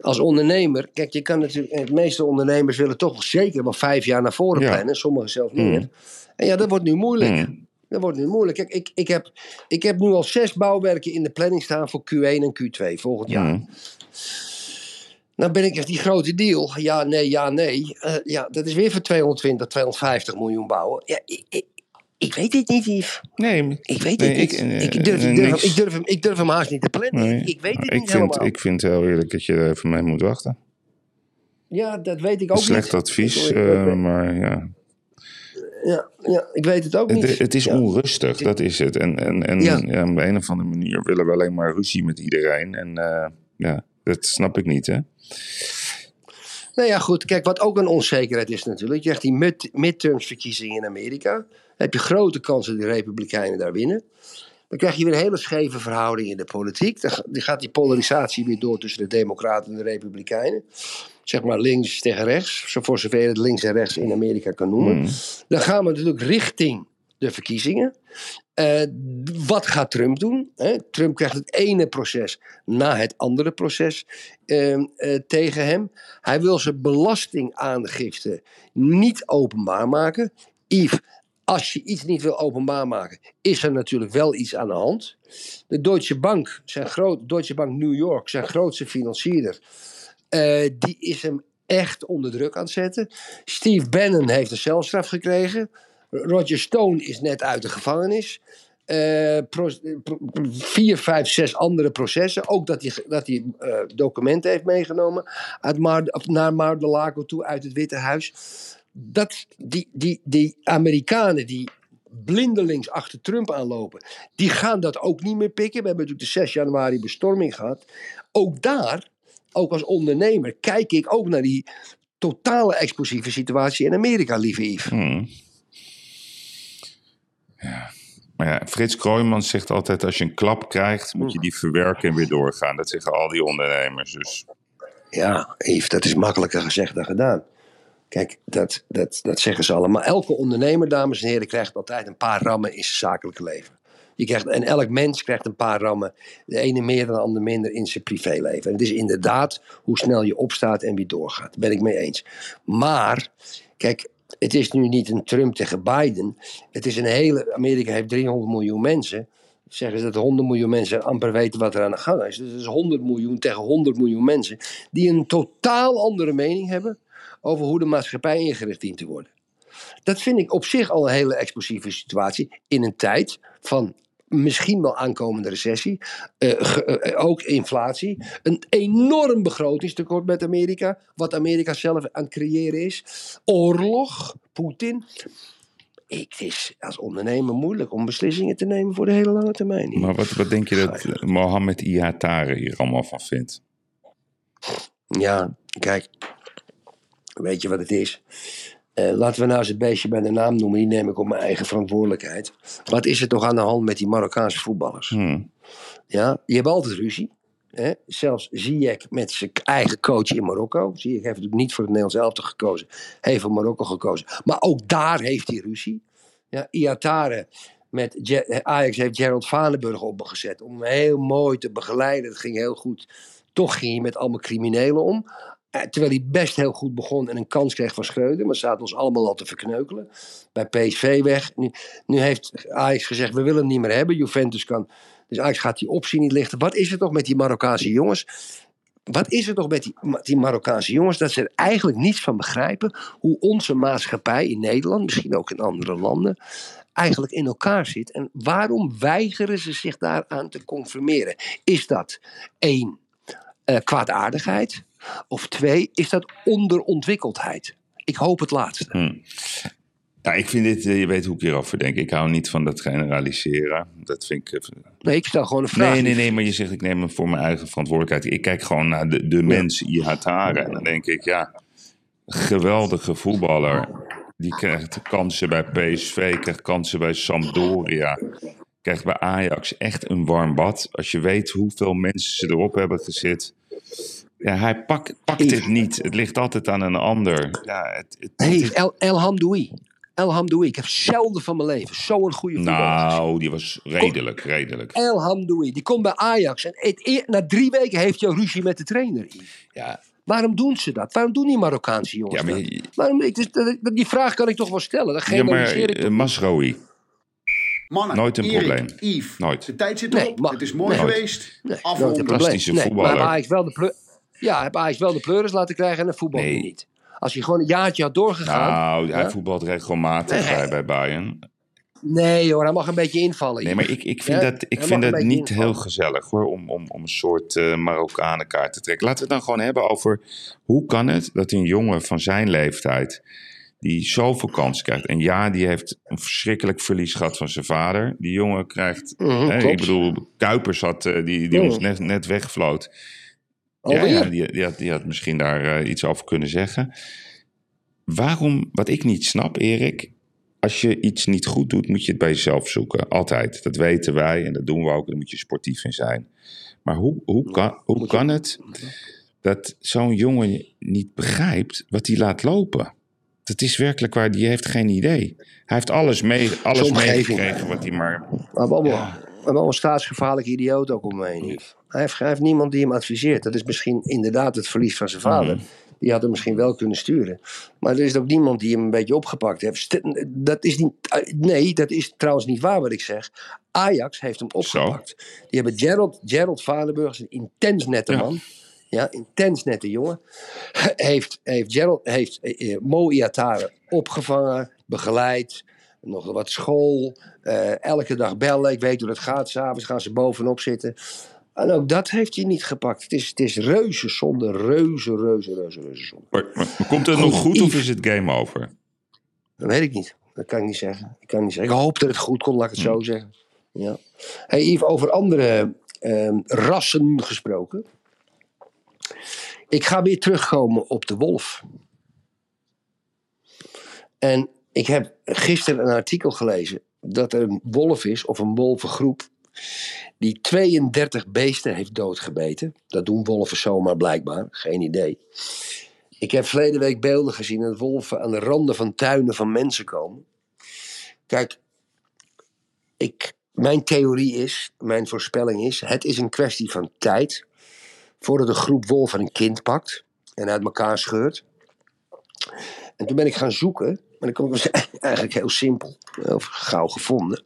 Als ondernemer, kijk, je kan natuurlijk. De meeste ondernemers willen toch zeker wel vijf jaar naar voren Ja. plannen. Sommigen zelfs meer. En ja, dat wordt nu moeilijk. Hmm. Dat wordt nu moeilijk. Kijk, ik, ik, heb, ik heb nu al zes bouwwerken in de planning staan voor Q1 en Q2 volgend jaar. Hmm. Nou ben ik echt die grote deal. Ja, nee, ja, nee. Eh, ja, dat is weer voor 220, 250 miljoen bouwen. Ja, ik, ik, ik weet het niet, Yves. Nee, Ik weet Nee, het niet. ik, Ik, eh, durf, eh, ik, durf, niks. ik, durf hem, ik durf hem haast niet te plannen. nee. Ik weet het ik niet vind, helemaal. Ik vind heel eerlijk dat je er even mee moet wachten. Ja, dat weet ik ook Slecht niet. advies, maar ja. ja, ja, ik weet het ook niet. Het, het is Ja. onrustig, dat is het. En, en, en Ja. ja. op een of andere manier willen we alleen maar ruzie met iedereen. En ja, dat snap ik niet, hè? Nou ja, goed. Kijk, wat ook een onzekerheid is natuurlijk. Je krijgt die mid midterms verkiezingen in Amerika. Dan heb je grote kans dat de Republikeinen daar winnen. Dan krijg je weer een hele scheve verhouding in de politiek. Dan ga- dan gaat die polarisatie weer door tussen de Democraten en de Republikeinen. Zeg maar links tegen rechts, zo voor zover je het links en rechts in Amerika kan noemen. Hmm. Dan gaan we natuurlijk richting de verkiezingen. Eh, wat gaat Trump doen? Trump krijgt het ene proces na het andere proces eh, eh, tegen hem. Hij wil zijn belastingaangifte niet openbaar maken. Yves, als je iets niet wil openbaar maken, is er natuurlijk wel iets aan de hand. De Deutsche Bank, zijn groot, Deutsche Bank New York, zijn grootste financierder, eh, die is hem echt onder druk aan het zetten. Steve Bannon heeft een celstraf gekregen. Roger Stone is net uit de gevangenis. Eh, vier, vijf, zes andere processen. Ook dat hij, dat hij eh, documenten heeft meegenomen uit Mar, of naar Mar-de-Lago toe uit het Witte Huis. Dat, die, die, die Amerikanen die blindelings achter Trump aanlopen, die gaan dat ook niet meer pikken. We hebben natuurlijk de 6 januari bestorming gehad. Ook daar, ook als ondernemer, kijk ik ook naar die totale explosieve situatie in Amerika, lieve Yves. Hmm. Ja. Maar ja, Frits Kroijmans zegt altijd: als je een klap krijgt, moet je die verwerken en weer doorgaan. Dat zeggen al die ondernemers. Dus Ja, Yves, dat is makkelijker gezegd dan gedaan. Kijk, dat, dat, dat zeggen ze allemaal. Elke ondernemer, dames en heren, krijgt altijd een paar rammen in zijn zakelijke leven. Je krijgt, en elk mens krijgt een paar rammen. De ene meer dan de ander minder in zijn privéleven. En het is inderdaad hoe snel je opstaat en weer doorgaat. Daar ben ik mee eens. Maar, kijk, het is nu niet een Trump tegen Biden. Het is een hele. Amerika heeft 300 miljoen mensen. Zeggen ze dat 100 miljoen mensen amper weten wat er aan de gang is. Dus het is 100 miljoen tegen 100 miljoen mensen. die een totaal andere mening hebben. over hoe de maatschappij ingericht dient te worden. Dat vind ik op zich al een hele explosieve situatie. in een tijd van misschien wel aankomende recessie. eh, ge- eh, ook inflatie. Een enorm begrotingstekort met Amerika. Wat Amerika zelf aan het creëren is. Oorlog, Poetin. Ik, het is als ondernemer moeilijk om beslissingen te nemen voor de hele lange termijn. Maar wat, wat denk je dat eh, Mohammed Ihatare hier allemaal van vindt? Ja, kijk. Weet je wat het is? Eh, laten we nou eens het beestje bij de naam noemen. Die neem ik op mijn eigen verantwoordelijkheid. Wat is er toch aan de hand met die Marokkaanse voetballers? Hmm. Ja, je hebt altijd ruzie. Hè? Zelfs Ziyech met zijn eigen coach in Marokko. Ziyech heeft natuurlijk niet voor het Nederlands elftal gekozen. Heeft voor Marokko gekozen. Maar ook daar heeft hij ruzie. Ja, Iatare met Je- Ajax heeft Gerald Vanenburg opgezet. Om hem heel mooi te begeleiden. Dat ging heel goed. Toch ging hij met allemaal criminelen om. Eh, Terwijl hij best heel goed begon en een kans kreeg van Schreuder. Maar zaten ons allemaal al te verkneukelen. Bij PSV weg. Nu, nu heeft Ajax gezegd, we willen hem niet meer hebben. Juventus kan... Dus Ajax gaat die optie niet lichten. Wat is er toch met die Marokkaanse jongens? Wat is er toch met die, die Marokkaanse jongens? Dat ze er eigenlijk niets van begrijpen. Hoe onze maatschappij in Nederland, misschien ook in andere landen... eigenlijk in elkaar zit. En waarom weigeren ze zich daaraan te conformeren? Is dat één, eh, kwaadaardigheid? Of twee, is dat onderontwikkeldheid? Ik hoop het laatste. Hmm. Nou, ik vind dit, eh, je weet hoe ik hierover denk. Ik hou niet van dat generaliseren. Dat vind ik... eh, Nee, ik stel gewoon een vraag. Nee, nee, nee, maar je zegt ik neem hem voor mijn eigen verantwoordelijkheid. Ik kijk gewoon naar de, de mens Ihatare. En dan denk ik, ja, geweldige voetballer. Die krijgt kansen bij PSV, krijgt kansen bij Sampdoria. Krijgt bij Ajax echt een warm bad. Als je weet hoeveel mensen ze erop hebben gezet. Ja, hij pakt, pakt het niet. Het ligt altijd aan een ander. Ja, het, het, Nee, El, El Hamdoui. El Hamdoui. Ik heb zelden van mijn leven zo'n goede voetballer nou, die was redelijk, redelijk. El Hamdoui. Die komt bij Ajax. En het, e- na drie weken heeft hij ruzie met de trainer. Ja, Waarom doen ze dat? Waarom doen die Marokkaanse jongens ja maar, dat? Waarom, ik, dus, die vraag kan ik toch wel stellen. Dat ja, maar generaliseer ik eh, toch niet. Masraoui. Mannen, Nooit een Erik, probleem. Yves, Nooit. de tijd zit Nee, erop. het is mooi nee. geweest. Nee, Afrond. nooit een probleem. Fantastische nee, voetballer. Maar heb Ajax wel de pleur... Ja, heb Ajax wel de pleuris laten krijgen en de voetbal Nee. niet. Als je gewoon een jaartje had doorgegaan... Nou, hij Ja? voetbalt regelmatig Nee. bij, bij Bayern. Nee hoor, hij mag een beetje invallen. Nee, maar ik, ik vind Ja, dat, ik vind dat niet invallen. heel gezellig hoor, om, om, om een soort eh Marokkanenkaart te trekken. Laten we het dan gewoon hebben over hoe kan het dat een jongen van zijn leeftijd, die zoveel kans krijgt. En ja, die heeft een verschrikkelijk verlies gehad van zijn vader. Die jongen krijgt, Mhm, hè, ik bedoel, Kuipers had, eh, die, die Mhm. ons net, net wegvloot. Ja, Alweer? ja die, die, had, die had misschien daar eh, iets over kunnen zeggen. Waarom, wat ik niet snap, Erik, als je iets niet goed doet, moet je het bij jezelf zoeken. Altijd. Dat weten wij en dat doen we ook. Daar moet je sportief in zijn. Maar hoe, hoe, kan, hoe kan het dat zo'n jongen niet begrijpt wat hij laat lopen? Dat is werkelijk waar, die heeft geen idee. Hij heeft alles, mee, alles meegekregen wat hij maar... We hebben allemaal, hebben allemaal een staatsgevaarlijke idioot ook om. Hij heeft, hij heeft niemand die hem adviseert. Dat is misschien inderdaad het verlies van zijn vader. Mhm. Die had hem misschien wel kunnen sturen. Maar er is ook niemand die hem een beetje opgepakt heeft. Dat is niet, eh, nee, dat is trouwens niet waar wat ik zeg. Ajax heeft hem opgepakt. Die hebben Gerald, Gerald Vaderburg, een intens nette Ja. man. Ja, intens nette jongen. Heeft, heeft, Gerald, heeft eh, eh, Mo Iatare opgevangen, begeleid. Nog wat school. eh, elke dag bellen. Ik weet hoe dat gaat. S'avonds gaan ze bovenop zitten. En ook dat heeft hij niet gepakt. Het is, het is reuze zonde. Reuze, reuze, reuze, reuze zonde. Maar, maar komt het nog goed of is het game over? Dat weet ik niet. Dat kan ik niet zeggen. Ik, kan niet zeggen. ik hoop dat het goed komt, laat ik het zo zeggen. Ja. Hey, Yves, over andere ehm, rassen gesproken. Ik ga weer terugkomen op de wolf. En ik heb gisteren een artikel gelezen dat er een wolf is, of een wolvengroep, die 32 beesten heeft doodgebeten. Dat doen wolven zomaar blijkbaar, geen idee. Ik heb verleden week beelden gezien dat wolven aan de randen van tuinen van mensen komen. Kijk, ik, mijn theorie is, mijn voorspelling is, het is een kwestie van tijd voordat een groep wolven een kind pakt en uit elkaar scheurt. En toen ben ik gaan zoeken, maar dan kom ik eigenlijk heel simpel, of gauw gevonden.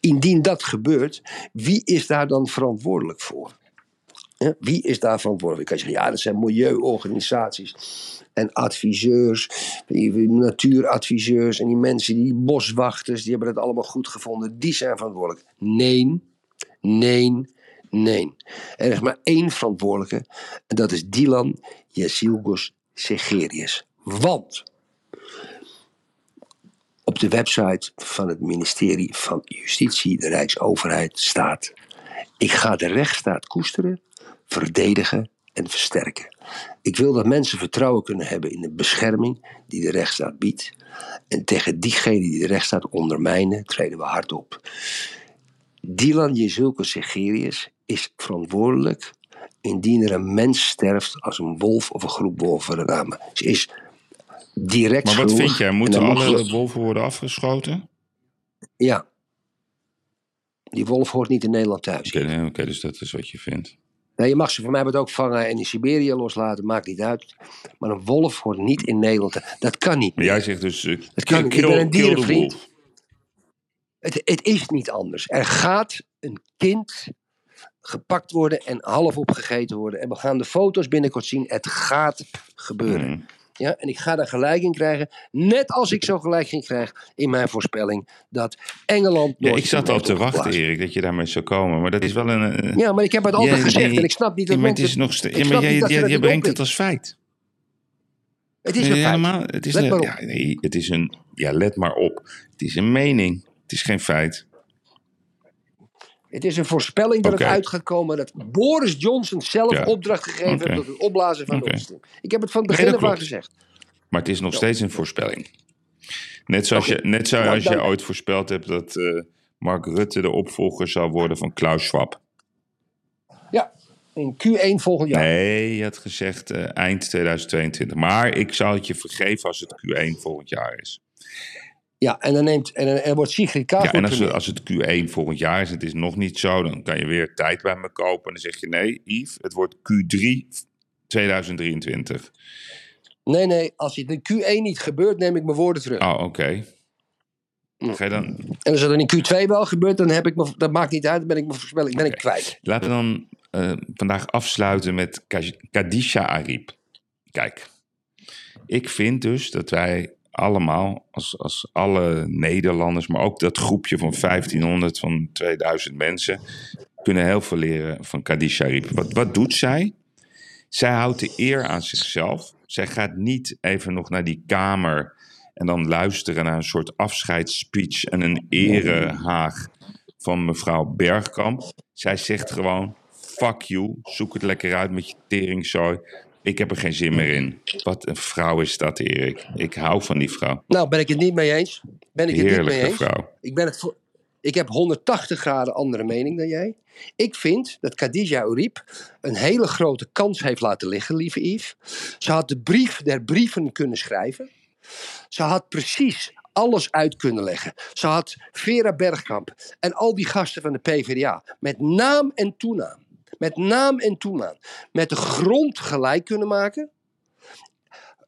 Indien dat gebeurt, wie is daar dan verantwoordelijk voor? Wie is daar verantwoordelijk? Ik kan zeggen, ja, dat zijn milieuorganisaties en adviseurs, natuuradviseurs en die mensen, die boswachters, die hebben het allemaal goed gevonden. Die zijn verantwoordelijk. Nee, nee, nee. Er is maar één verantwoordelijke en dat is Dylan Yesilgos Segerius. Want op de website van het ministerie van Justitie, de Rijksoverheid, staat: Ik ga de rechtsstaat koesteren, verdedigen en versterken. Ik wil dat mensen vertrouwen kunnen hebben in de bescherming die de rechtsstaat biedt. En tegen diegenen die de rechtsstaat ondermijnen, treden we hard op. Dylan Jezulke Segerius is verantwoordelijk indien er een mens sterft als een wolf of een groep wolven eraan. Ze is direct Maar wat vind jij? en Moeten alle wolven worden afgeschoten? Ja. Die wolf hoort niet in Nederland thuis. Oké, nee, oké, dus dat is wat je vindt. Nee, je mag ze van mij ook vangen en in Siberië loslaten, maakt niet uit. Maar een wolf hoort niet in Nederland thuis. Dat kan niet. Maar jij zegt dus, uh, Dat kan niet. Ik kill, ben een kill dierenvriend. Het, het is niet anders. Er gaat een kind gepakt worden en half opgegeten worden. En we gaan de foto's binnenkort zien. Het gaat gebeuren. Mm. Ja, en ik ga daar gelijk in krijgen. Net als ik zo gelijk in krijg in mijn voorspelling. Dat Engeland. Ja, ik zat al te wachten. Erik, dat je daarmee zou komen. Maar dat is wel een... eh, Ja, maar ik heb het altijd Ja, gezegd. en ik snap niet dat het mensen- is nog ja, maar jij, jij, jij brengt het als feit. Het is een feit. helemaal, het is Let een, maar op. ja, nee, het is een, ja, let maar op. Het is een mening. Het is geen feit. Het is een voorspelling dat het uit gaat komen dat Boris Johnson zelf Ja. opdracht gegeven heeft tot het opblazen van Stream. Ik heb het van het begin af aan gezegd. Maar het is nog Ja. steeds een voorspelling. Net zoals, je, net zoals Nou, je dan- ooit voorspeld hebt dat eh, Mark Rutte de opvolger zou worden van Klaus Schwab. Ja, in Q1 volgend jaar. Nee, je had gezegd eh, eind 2022. Maar ik zou het je vergeven als het Q1 volgend jaar is. Ja, en dan, neemt, en dan en wordt Sigrid Kaag Ja, en als, het- als het Q1 volgend jaar is, het is nog niet zo, dan kan je weer tijd bij me kopen. En dan zeg je nee, Yves, het wordt Q3 2023. Nee, nee, als het in Q1 niet gebeurt, neem ik mijn woorden terug. Oh, oké. Ga je dan, En als dat in Q2 wel gebeurt, dan heb ik me, dat maakt niet uit, dan ben ik mijn voorspelling ben ik kwijt. Laten we dan eh, vandaag afsluiten met Kadisha Ariep. Kijk, ik vind dus dat wij allemaal, als, als alle Nederlanders, maar ook dat groepje van 1500, van 2000 mensen, kunnen heel veel leren van Kadisha Ariep. Wat, wat doet zij? Zij houdt de eer aan zichzelf. Zij gaat niet even nog naar die kamer en dan luisteren naar een soort afscheidsspeech en een erehaag van mevrouw Bergkamp. Zij zegt gewoon, fuck you, zoek het lekker uit met je teringzooi. Ik heb er geen zin meer in. Wat een vrouw is dat, Erik. Ik hou van die vrouw. Nou, ben ik het niet mee eens. Ben ik het niet mee Heerlijke eens. vrouw. Ik, ben het voor, ik heb 180 graden andere mening dan jij. Ik vind dat Khadija Uriep een hele grote kans heeft laten liggen, lieve Yves. Ze had de brief der brieven kunnen schrijven. Ze had precies alles uit kunnen leggen. Ze had Vera Bergkamp en al die gasten van de PvdA met naam en toenaam. Met naam en toenaam. Met de grond gelijk kunnen maken.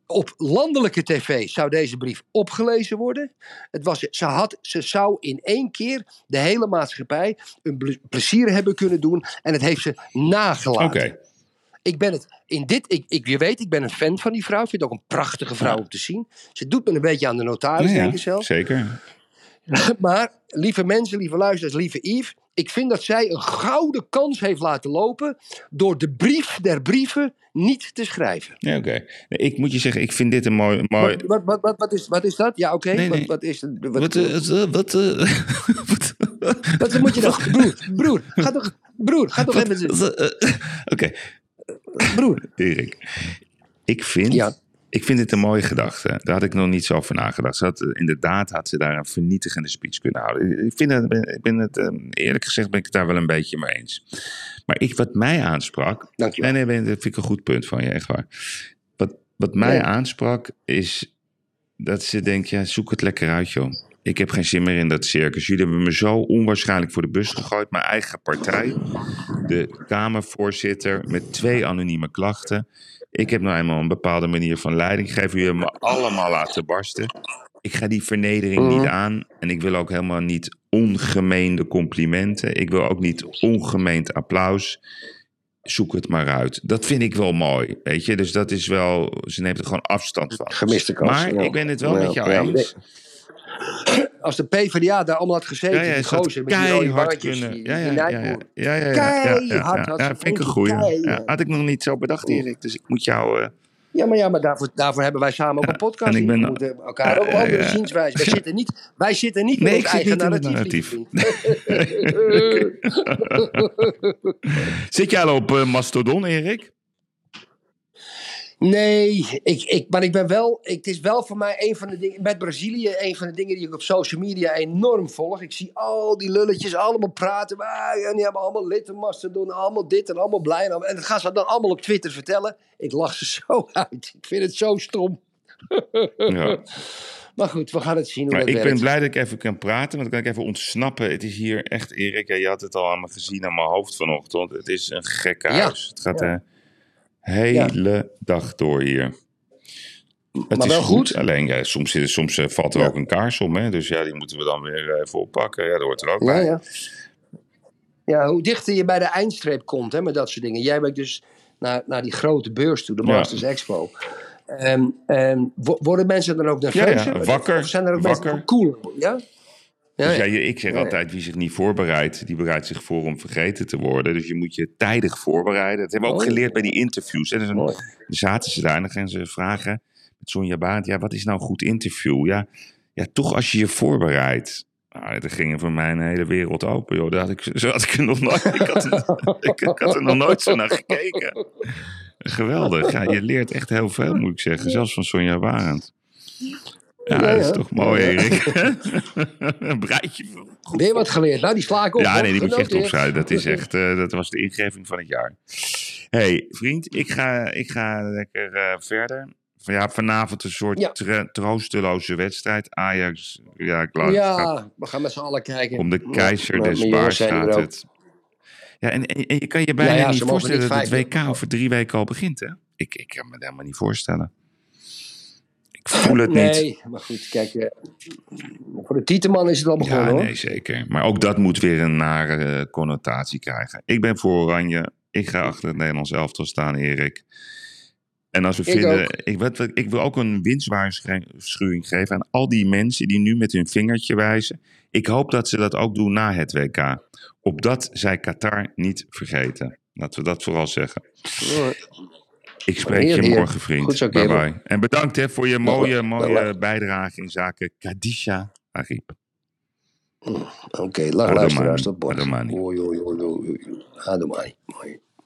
Op landelijke tv zou deze brief opgelezen worden. Het was, ze, had, ze zou in één keer de hele maatschappij een plezier hebben kunnen doen. En het heeft ze Oké, nagelaten. Ik ben het in dit, ik, ik, je weet, ik ben een fan van die vrouw. Ik vind het ook een prachtige vrouw Ja. om te zien. Ze doet me een beetje aan de notaris, Ja, ja, denk ik zelf. zeker. Maar, lieve mensen, lieve luisteraars, lieve Yves. Ik vind dat zij een gouden kans heeft laten lopen. door de brief der brieven niet te schrijven. Ja, oké. Nee, ik moet je zeggen, ik vind dit een mooi... mooi... Wat, wat, wat, wat, is, wat is dat? Ja, oké. Nee, nee. Wat, wat is het? Wat, Wat, eh, eh, wat, eh, wat, wat moet je nog? Broer, broer, ga toch, broer, ga toch even. eh, Oké, Broer. Erik. Ik vind, Ja. Ik vind dit een mooie gedachte. Daar had ik nog niet zo over nagedacht. Ze had, eh, inderdaad had ze daar een vernietigende speech kunnen houden. Ik vind het, ik ben het, eh, eerlijk gezegd ben ik het daar wel een beetje mee eens. Maar ik, wat mij aansprak... Dankjewel. Nee, nee, nee, dat vind ik een goed punt van je, echt waar. Wat, wat mij Nee. aansprak is dat ze denkt, ja, zoek het lekker uit, joh. Ik heb geen zin meer in dat circus. Jullie hebben me zo onwaarschijnlijk voor de bus gegooid. Mijn eigen partij, de Kamervoorzitter met twee anonieme klachten. Ik heb nou eenmaal een bepaalde manier van leiding gegeven. Jullie hebben me allemaal laten barsten. Ik ga die vernedering Mhm. niet aan. En ik wil ook helemaal niet ongemeende complimenten. Ik wil ook niet ongemeend applaus. Zoek het maar uit. Dat vind ik wel mooi, weet je. Dus dat is wel... Ze neemt er gewoon afstand van. Gemiste kans. Maar ja. ik ben het wel Ja, met jou ja. eens. Als de PvdA daar allemaal had gezeten, Ja, ja, die gozer met die rode wangetjes, kunnen. die, Ja, ja, Keihard had vind ik een goeie. Had ik nog niet zo bedacht, Erik. Dus ik moet jou... eh, Ja, maar, ja, maar daarvoor, daarvoor hebben wij samen ook een podcast. en ik ben- we moeten elkaar ook andere ja. zienswijze. Wij, zitten niet, wij zitten niet Nee, in ons eigen narratief. Zit jij al op eh, Mastodon, Erik? Nee, ik, ik, maar ik ben wel. Ik, het is wel voor mij een van de dingen. Met Brazilië, een van de dingen die ik op social media enorm volg. Ik zie al die lulletjes allemaal praten. Ah, en die hebben allemaal lid van Mastodon, allemaal dit en allemaal blij. En, dat gaan ze dan allemaal op Twitter vertellen. Ik lach ze zo uit. Ik vind het zo stom. Ja. Maar goed, we gaan het zien hoe Maar dat ik werkt. ben blij dat ik even kan praten, want dan kan ik even ontsnappen. Het is hier echt, Erik, ja, je had het al aan me gezien aan mijn hoofd vanochtend. Het is een gekke Ja. huis. Het gaat de hele dag door hier. Het Maar is wel goed. Alleen, ja, soms, soms eh, valt er Ja. ook een kaars om. Hè? Dus ja, die moeten we dan weer eh, even oppakken. Ja, dat hoort er ook bij. ja. ja, hoe dichter je bij de eindstreep komt hè, met dat soort dingen. Jij bent dus naar, naar die grote beurs toe, de. Masters Expo. Wo- worden mensen dan ook nerveus? Ja, ja, wakker, Of zijn er ook wakker. mensen cool? Ja? Ja, Dus ja. ik zeg Ja, altijd, wie zich niet voorbereidt, die bereidt zich voor om vergeten te worden. Dus je moet je tijdig voorbereiden. Dat hebben we ook geleerd bij die interviews. Hè. Dus dan zaten ze daar en dan gaan ze vragen met Sonja Baat. Ja, wat is nou een goed interview? Ja, ja toch als je je voorbereidt. Nou, er ging voor mij een hele wereld open, joh. Daar had ik, zo had ik er nog nooit, ik had, ik, ik had er nog nooit zo naar gekeken. Geweldig. Ja, je leert echt heel veel, moet ik zeggen. Zelfs van Sonja Barend. Ja, Ja, dat is toch mooi. Erik. een breitje. Weer wat geleerd. Nou, die sla ik op. Ja, nee, die moet je echt opschrijven. Dat, is echt, eh, dat was de ingeving van het jaar. hey, vriend, ik ga, ik ga lekker eh, verder. Ja, vanavond een soort Ja. troosteloze wedstrijd. Ajax, ja, ik laat, gaat Ja, we gaan met z'n allen kijken. om de keizer des baars gaat het. Ja, en, en, en je kan je bijna niet voorstellen niet dat het WK over drie weken al begint, hè? Ik, ik kan me dat helemaal niet voorstellen. Ik voel het niet. Nee, maar goed, kijk. eh, voor de Tieteman is het al begonnen Ja, hoor. nee, zeker. Maar ook dat moet weer een nare eh, connotatie krijgen. Ik ben voor Oranje. Ik ga achter het Nederlands elftal staan, Erik. En als we Ik vinden... ook. Ik, wat- ik wil ook een winstwaarschuwing geven aan al die mensen die nu met hun vingertje wijzen. Ik hoop dat ze dat ook doen na het WK. Opdat zij Qatar niet vergeten. Laten we dat vooral zeggen. Ik spreek Heer, je heer. morgen, vriend. Goed zo, bye bye. En bedankt hè, voor je mooie, mooie bijdrage in zaken Kadisha Arip. Oké, lach Adomani. luisteraars, tot bord. Adomani. Oei, oei, oei, oei, oei. Adomani. Mooi.